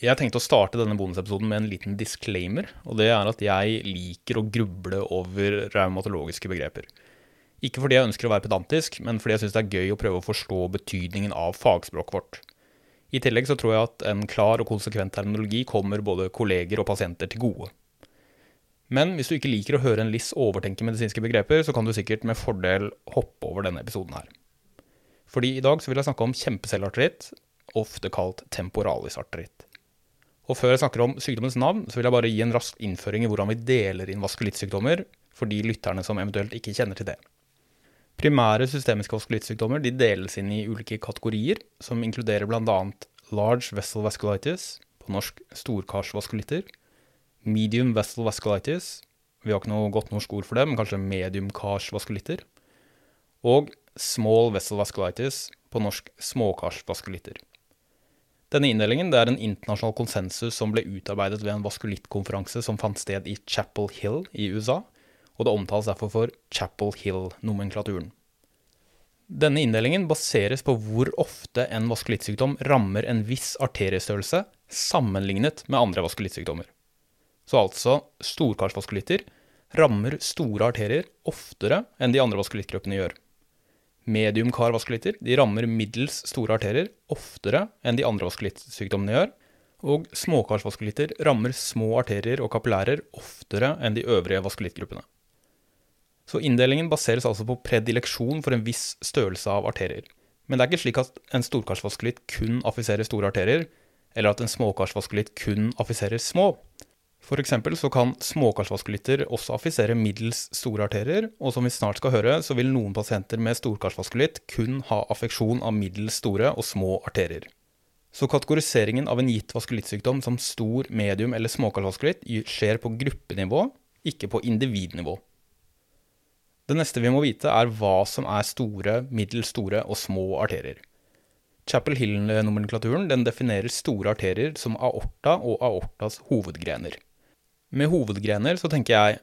Jeg tenkte å starte denne bonusepisoden med en liten disclaimer, og det er at jeg liker å gruble over raumatologiske begreper. Ikke fordi jeg ønsker å være pedantisk, men fordi jeg syns det er gøy å prøve å forstå betydningen av fagspråket vårt. I tillegg så tror jeg at en klar og konsekvent terminologi kommer både kolleger og pasienter til gode. Men hvis du ikke liker å høre en liss overtenke medisinske begreper, så kan du sikkert med fordel hoppe over denne episoden her. Fordi i dag så vil jeg snakke om kjempecellearteritt, ofte kalt temporalisarteritt. Og før jeg snakker om sykdommens navn, så vil jeg bare gi en rask innføring i hvordan vi deler inn vaskulittsykdommer, for de lytterne som eventuelt ikke kjenner til det. Primære systemiske vaskulittsykdommer de deles inn i ulike kategorier, som inkluderer bl.a. large vessel vasculitis, på norsk storkarsvaskulitter, medium vessel vasculitis, vi har ikke noe godt norsk ord for det, men kanskje medium karsvaskulitter, og small vessel vasculitis, på norsk småkarsvaskulitter. Denne inndelingen er en internasjonal konsensus som ble utarbeidet ved en vaskulittkonferanse som fant sted i Chapel Hill i USA, og det omtales derfor for Chapel Hill-nomenklaturen. Denne inndelingen baseres på hvor ofte en vaskulittsykdom rammer en viss arteriestørrelse sammenlignet med andre vaskulittsykdommer. Så altså storkarsvaskulitter rammer store arterier oftere enn de andre vaskulittgruppene gjør. Medium karvaskulitter de rammer middels store arterier oftere enn de andre vaskulittsykdommene gjør. Og småkarsvaskulitter rammer små arterier og kapillærer oftere enn de øvrige vaskulittgruppene. Så inndelingen baseres altså på predileksjon for en viss størrelse av arterier. Men det er ikke slik at en storkarsvaskulitt kun affiserer store arterier, eller at en småkarsvaskulitt kun affiserer små. F.eks. så kan småkarsvaskulitter også affisere middels store arterier, og som vi snart skal høre, så vil noen pasienter med storkarsvaskulitt kun ha affeksjon av middels store og små arterier. Så kategoriseringen av en gitt vaskulittsykdom som stor, medium eller småkarsvaskulitt skjer på gruppenivå, ikke på individnivå. Det neste vi må vite, er hva som er store, middels store og små arterier. Chapel Hill-nomenklaturen definerer store arterier som aorta og aortas hovedgrener. Med hovedgrener så tenker jeg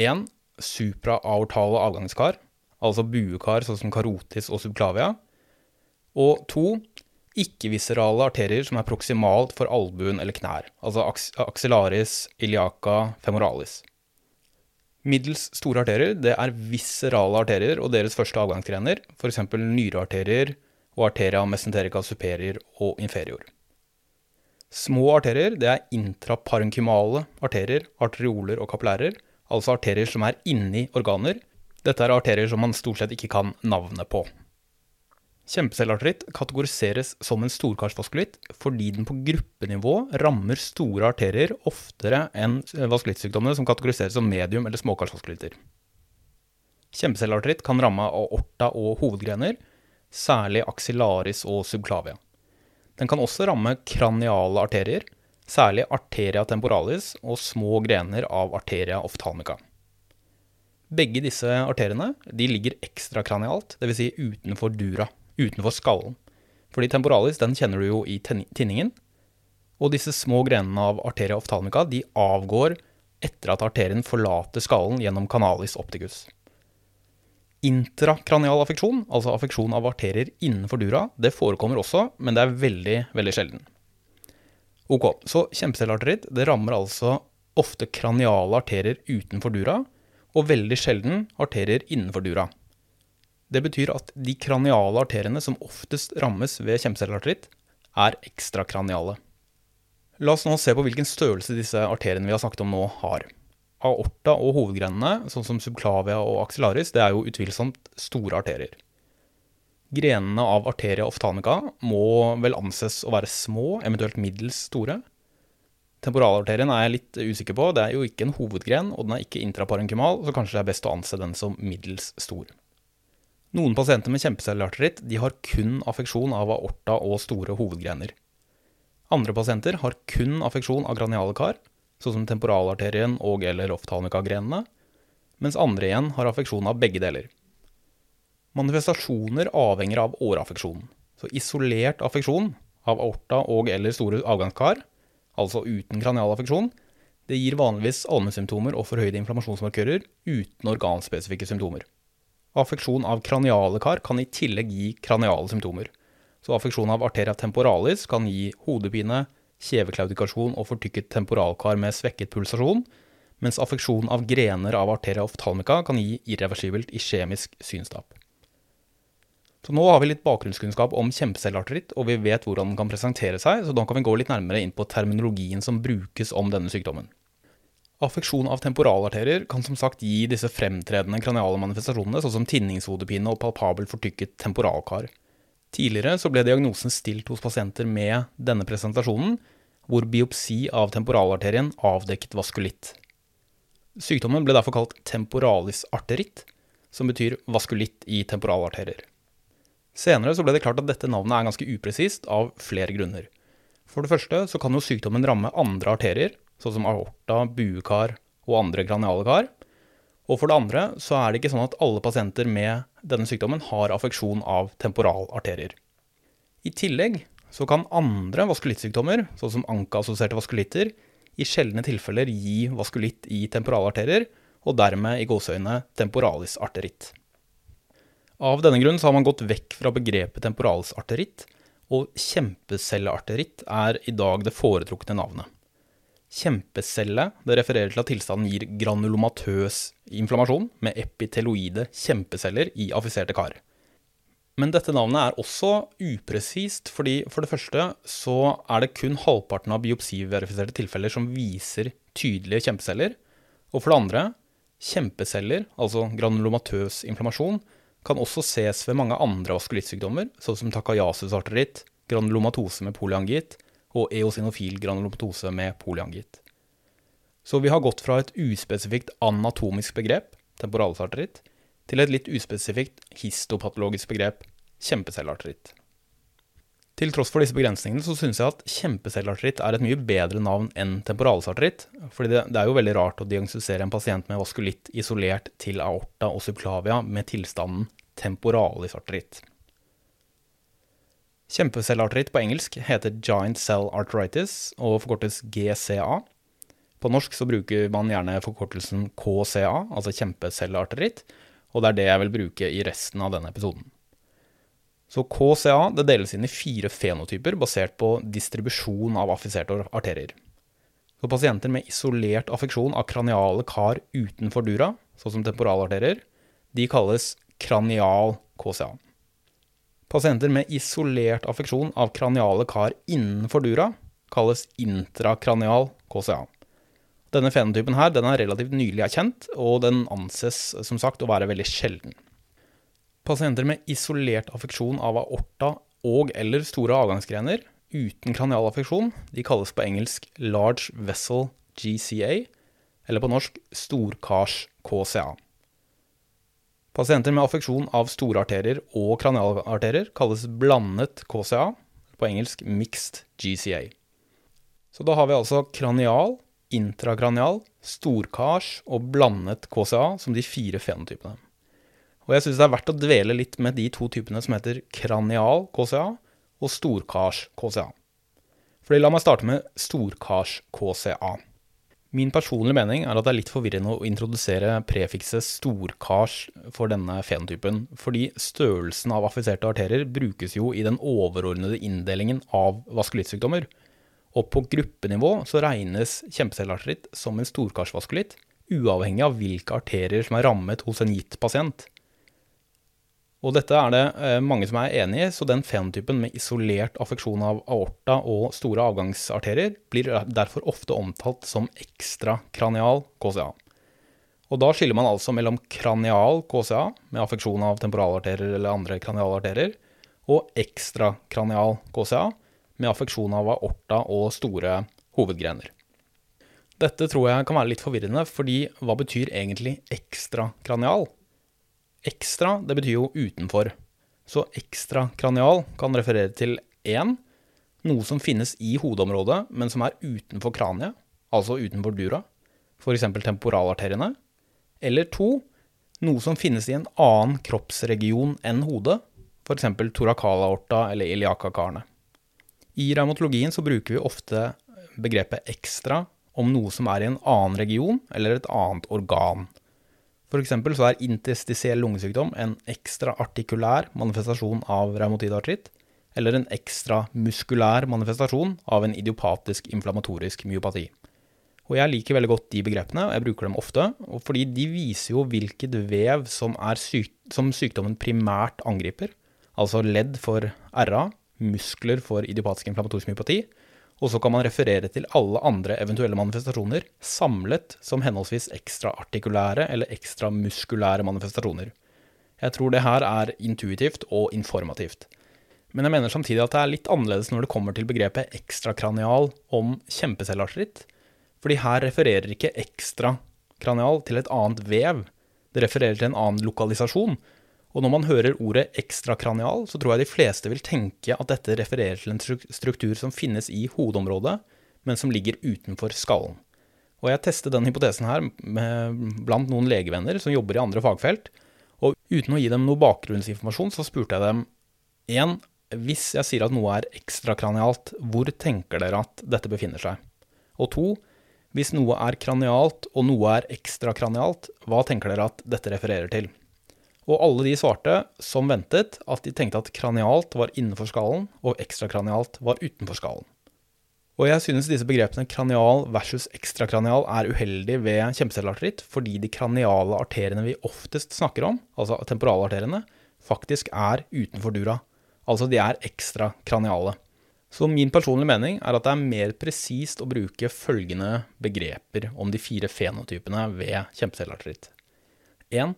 1. Supraaortale avgangskar, altså buekar sånn som karotis og subklavia. Og 2. Ikke-viserale arterier som er proksimalt for albuen eller knær, altså axillaris, iliaca, femoralis. Middels store arterier det er viserale arterier og deres første avgangsgrener, f.eks. nyrearterier og arteria mesenterica superior og inferior. Små arterier det er intraparenkymale arterier, arterioler og kapillærer, altså arterier som er inni organer. Dette er arterier som man stort sett ikke kan navnet på. Kjempecellearteritt kategoriseres som en storkarsvaskulitt fordi den på gruppenivå rammer store arterier oftere enn vaskulittsykdommene som kategoriseres som medium- eller småkarsvaskulitter. Kjempecellearteritt kan ramme aorta og hovedgrener, særlig axillaris og subclavia. Den kan også ramme kraniale arterier, særlig arteria temporalis og små grener av arteria oftalmica. Begge disse arteriene ligger ekstrakranialt, dvs. Si utenfor dura, utenfor skallen. Fordi temporalis den kjenner du jo i tinningen. Og disse små grenene av arteria oftalmica de avgår etter at arterien forlater skallen gjennom canalis opticus. Intrakranial affeksjon, altså affeksjon av arterier innenfor dura, det forekommer også, men det er veldig, veldig sjelden. Ok, så kjempecellearteritt det rammer altså ofte kraniale arterier utenfor dura, og veldig sjelden arterier innenfor dura. Det betyr at de kraniale arteriene som oftest rammes ved kjempecellearteritt, er ekstrakraniale. La oss nå se på hvilken størrelse disse arteriene vi har snakket om nå, har aorta og hovedgrenene, sånn som subclavia og axillaris, det er jo utvilsomt store arterier. Grenene av arteria oftalmica må vel anses å være små, eventuelt middels store. Temporalarterien er jeg litt usikker på, det er jo ikke en hovedgren, og den er ikke intraparenkymal, så kanskje det er best å anse den som middels stor. Noen pasienter med kjempecellearteritt har kun affeksjon av aorta og store hovedgrener. Andre pasienter har kun affeksjon av graniale kar, sånn som temporalarterien og- eller oftalmikagrenene, mens andre igjen har affeksjon av begge deler. Manifestasjoner avhenger av åreaffeksjonen. Så isolert affeksjon av aorta og- eller store avgangskar, altså uten kranialaffeksjon, det gir vanligvis allmennsymptomer og forhøyde inflammasjonsmarkører uten organspesifikke symptomer. Affeksjon av kraniale kar kan i tillegg gi kraniale symptomer. Så affeksjon av arteria temporalis kan gi hodepine, kjeveklaudikasjon og fortykket temporalkar med svekket pulsasjon, mens affeksjon av grener av arteria oftalmica kan gi irreversibelt iskjemisk synstap. Så nå har vi litt bakgrunnskunnskap om kjempecellearteritt, og vi vet hvordan den kan presentere seg, så da kan vi gå litt nærmere inn på terminologien som brukes om denne sykdommen. Affeksjon av temporalarterier kan som sagt gi disse fremtredende kraniale manifestasjonene, sånn som tinningshodepine og palpabelt fortykket temporalkar. Tidligere så ble diagnosen stilt hos pasienter med denne presentasjonen, hvor biopsi av temporalarterien avdekket vaskulitt. Sykdommen ble derfor kalt temporalis arteritt, som betyr vaskulitt i temporalarterier. Senere så ble det klart at dette navnet er ganske upresist av flere grunner. For det første så kan jo sykdommen ramme andre arterier, sånn som aorta, buekar og andre kraniale kar. Og for det andre så er det ikke sånn at alle pasienter med denne sykdommen har affeksjon av temporalarterier. I tillegg så kan andre vaskulittsykdommer, sånn som anka-assosierte vaskulitter, i sjeldne tilfeller gi vaskulitt i temporalarterier, og dermed i gåseøyne temporalisarteritt. Av denne grunn har man gått vekk fra begrepet temporalisarteritt, og kjempecellearteritt er i dag det foretrukne navnet. Kjempecelle det refererer til at tilstanden gir granulomatøs inflammasjon med epiteloide kjempeceller i affiserte kar. Men dette navnet er også upresist, fordi for det første så er det kun halvparten av biopsiverifiserte tilfeller som viser tydelige kjempeceller. Og for det andre, kjempeceller, altså granulomatøs inflammasjon, kan også ses ved mange andre vaskulittsykdommer, sånn som takayasusarteritt, granulomatose med polyangitt og eosinofil granulomatose med polyangitt. Så vi har gått fra et uspesifikt anatomisk begrep, temporalsarteritt, til et litt uspesifikt histopatologisk begrep, kjempecellearteritt. Til tross for disse begrensningene så synes jeg at kjempecellearteritt er et mye bedre navn enn temporalsarteritt, fordi det, er jo veldig rart å diagnostisere en pasient med vaskulitt isolert til aorta og subklavia med tilstanden temporalisarteritt. Kjempecellearteritt på engelsk heter giant cell arteritis og forkortes GCA. På norsk så bruker man gjerne forkortelsen KCA, altså kjempecellearteritt, og det er det jeg vil bruke i resten av denne episoden. Så KCA det deles inn i fire fenotyper basert på distribusjon av affiserte arterier. Så pasienter med isolert affeksjon av kraniale kar utenfor dura, sånn som temporalarterier, de kalles kranial KCA. Pasienter med isolert affeksjon av kraniale kar innenfor dura kalles intrakranial KCA. Denne fenotypen her, den er relativt nylig erkjent, og den anses som sagt å være veldig sjelden. Pasienter med isolert affeksjon av aorta og eller store avgangsgrener uten kranial affeksjon, de kalles på engelsk large vessel GCA, eller på norsk storkars KCA. Pasienter med affeksjon av store arterier og kranialarterier kalles blandet KCA, på engelsk mixed GCA. Så da har vi altså kranial, intrakranial, storkars og blandet KCA som de fire fenotypene. Og jeg syns det er verdt å dvele litt med de to typene som heter kranial KCA og storkars KCA. Fordi la meg starte med storkars KCA. Min personlige mening er at det er litt forvirrende å introdusere prefikset storkars for denne fenotypen, fordi størrelsen av affiserte arterier brukes jo i den overordnede inndelingen av vaskulittsykdommer. Og på gruppenivå så regnes kjempecellearteritt som en storkarsvaskulitt, uavhengig av hvilke arterier som er rammet hos en gitt pasient. Og dette er det eh, mange som er enig i, så den fenotypen med isolert affeksjon av aorta og store avgangsarterier blir derfor ofte omtalt som ekstrakranial KCA. Og da skiller man altså mellom kranial KCA, med affeksjon av temporalarterier eller andre kranialarterier, og ekstrakranial KCA, med affeksjon av aorta og store hovedgrener. Dette tror jeg kan være litt forvirrende, fordi hva betyr egentlig ekstrakranial? Ekstra, det betyr jo utenfor. Så ekstrakranial kan referere til én, noe som finnes i hodeområdet, men som er utenfor kraniet, altså utenfor dura, f.eks. temporalarteriene. Eller to, noe som finnes i en annen kroppsregion enn hodet, f.eks. torakalaorta eller iliakakarene. I revmatologien så bruker vi ofte begrepet ekstra om noe som er i en annen region eller et annet organ. Eksempel så er interstisiell lungesykdom en ekstraartikulær manifestasjon av reumatoid artritt, eller en ekstra muskulær manifestasjon av en idiopatisk inflammatorisk myopati. Og jeg liker veldig godt de begrepene, og jeg bruker dem ofte, fordi de viser jo hvilket vev som, syk, som sykdommen primært angriper, altså ledd for RA, muskler for idiopatisk inflammatorisk myopati, og så kan man referere til alle andre eventuelle manifestasjoner samlet som henholdsvis ekstraartikulære eller ekstramuskulære manifestasjoner. Jeg tror det her er intuitivt og informativt. Men jeg mener samtidig at det er litt annerledes når det kommer til begrepet ekstrakranial om kjempecelleartritt, fordi her refererer ikke ekstrakranial til et annet vev, det refererer til en annen lokalisasjon, og når man hører ordet ekstrakranial, så tror jeg de fleste vil tenke at dette refererer til en struktur som finnes i hodeområdet, men som ligger utenfor skallen. Og jeg testet den hypotesen her blant noen legevenner som jobber i andre fagfelt, og uten å gi dem noe bakgrunnsinformasjon, så spurte jeg dem én, hvis jeg sier at noe er ekstrakranialt, hvor tenker dere at dette befinner seg? Og to, hvis noe er kranialt og noe er ekstrakranialt, hva tenker dere at dette refererer til? Og alle de svarte, som ventet, at de tenkte at kranialt var innenfor skallen, og ekstrakranialt var utenfor skallen. Og jeg synes disse begrepene kranial versus ekstrakranial er uheldig ved kjempecelleartritt, fordi de kraniale arteriene vi oftest snakker om, altså temporalarteriene, faktisk er utenfor dura. Altså de er ekstrakraniale. Så min personlige mening er at det er mer presist å bruke følgende begreper om de fire fenotypene ved kjempecelleartritt. 1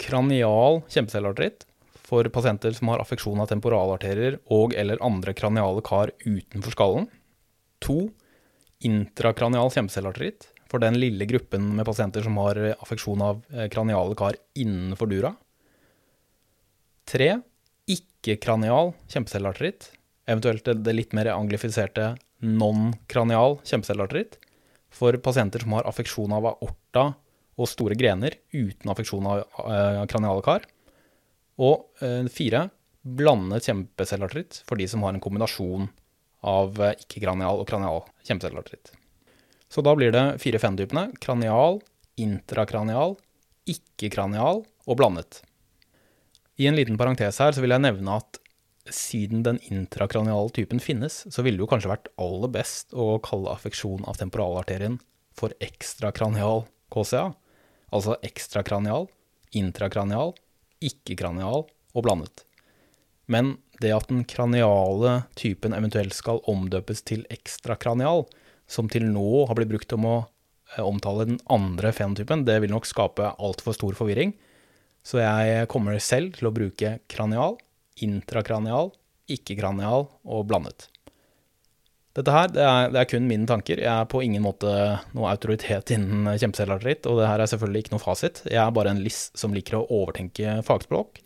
kranial kjempecelleartritt for pasienter som har affeksjon av temporalarterier og eller andre kraniale kar utenfor skallen. To, intrakranial kjempecelleartritt for den lille gruppen med pasienter som har affeksjon av eh, kraniale kar innenfor dura. Tre, ikke-kranial kjempecelleartritt, eventuelt det litt mer anglifiserte non-kranial kjempecelleartritt for pasienter som har affeksjon av aorta og store grener uten affeksjon av uh, kraniale kar. Og uh, fire, blandet kjempecelleartritt for de som har en kombinasjon av uh, ikke-kranial og kranial kjempecelleartritt. Så da blir det fire fenotypene. Kranial, intrakranial, ikke-kranial og blandet. I en liten parentes her så vil jeg nevne at siden den intrakraniale typen finnes, så ville det jo kanskje vært aller best å kalle affeksjon av temporalarterien for ekstrakranial KCA altså ekstrakranial, intrakranial, ikke-kranial og blandet. Men det at den kraniale typen eventuelt skal omdøpes til ekstrakranial, som til nå har blitt brukt om å eh, omtale den andre fenotypen, det vil nok skape altfor stor forvirring. Så jeg kommer selv til å bruke kranial, intrakranial, ikke-kranial og blandet. Dette her det er, det er, kun mine tanker. Jeg er på ingen måte noe autoritet innen kjempecelleartritt, og det her er selvfølgelig ikke noe fasit. Jeg er bare en liss som liker å overtenke fagspråk.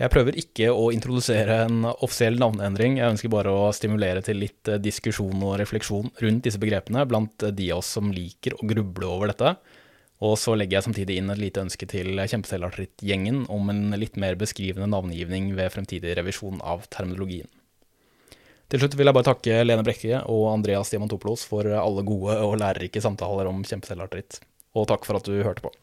Jeg prøver ikke å introdusere en offisiell navneendring, jeg ønsker bare å stimulere til litt eh, diskusjon og refleksjon rundt disse begrepene blant de av oss som liker å gruble over dette. Og så legger jeg samtidig inn et lite ønske til kjempecelleartritt-gjengen om en litt mer beskrivende navngivning ved fremtidig revisjon av terminologien. Til slutt vil jeg bare takke Lene Brekke og Andreas Diamantopoulos for alle gode og lærerike samtaler om kjempecelleartritt. Og takk for at du hørte på.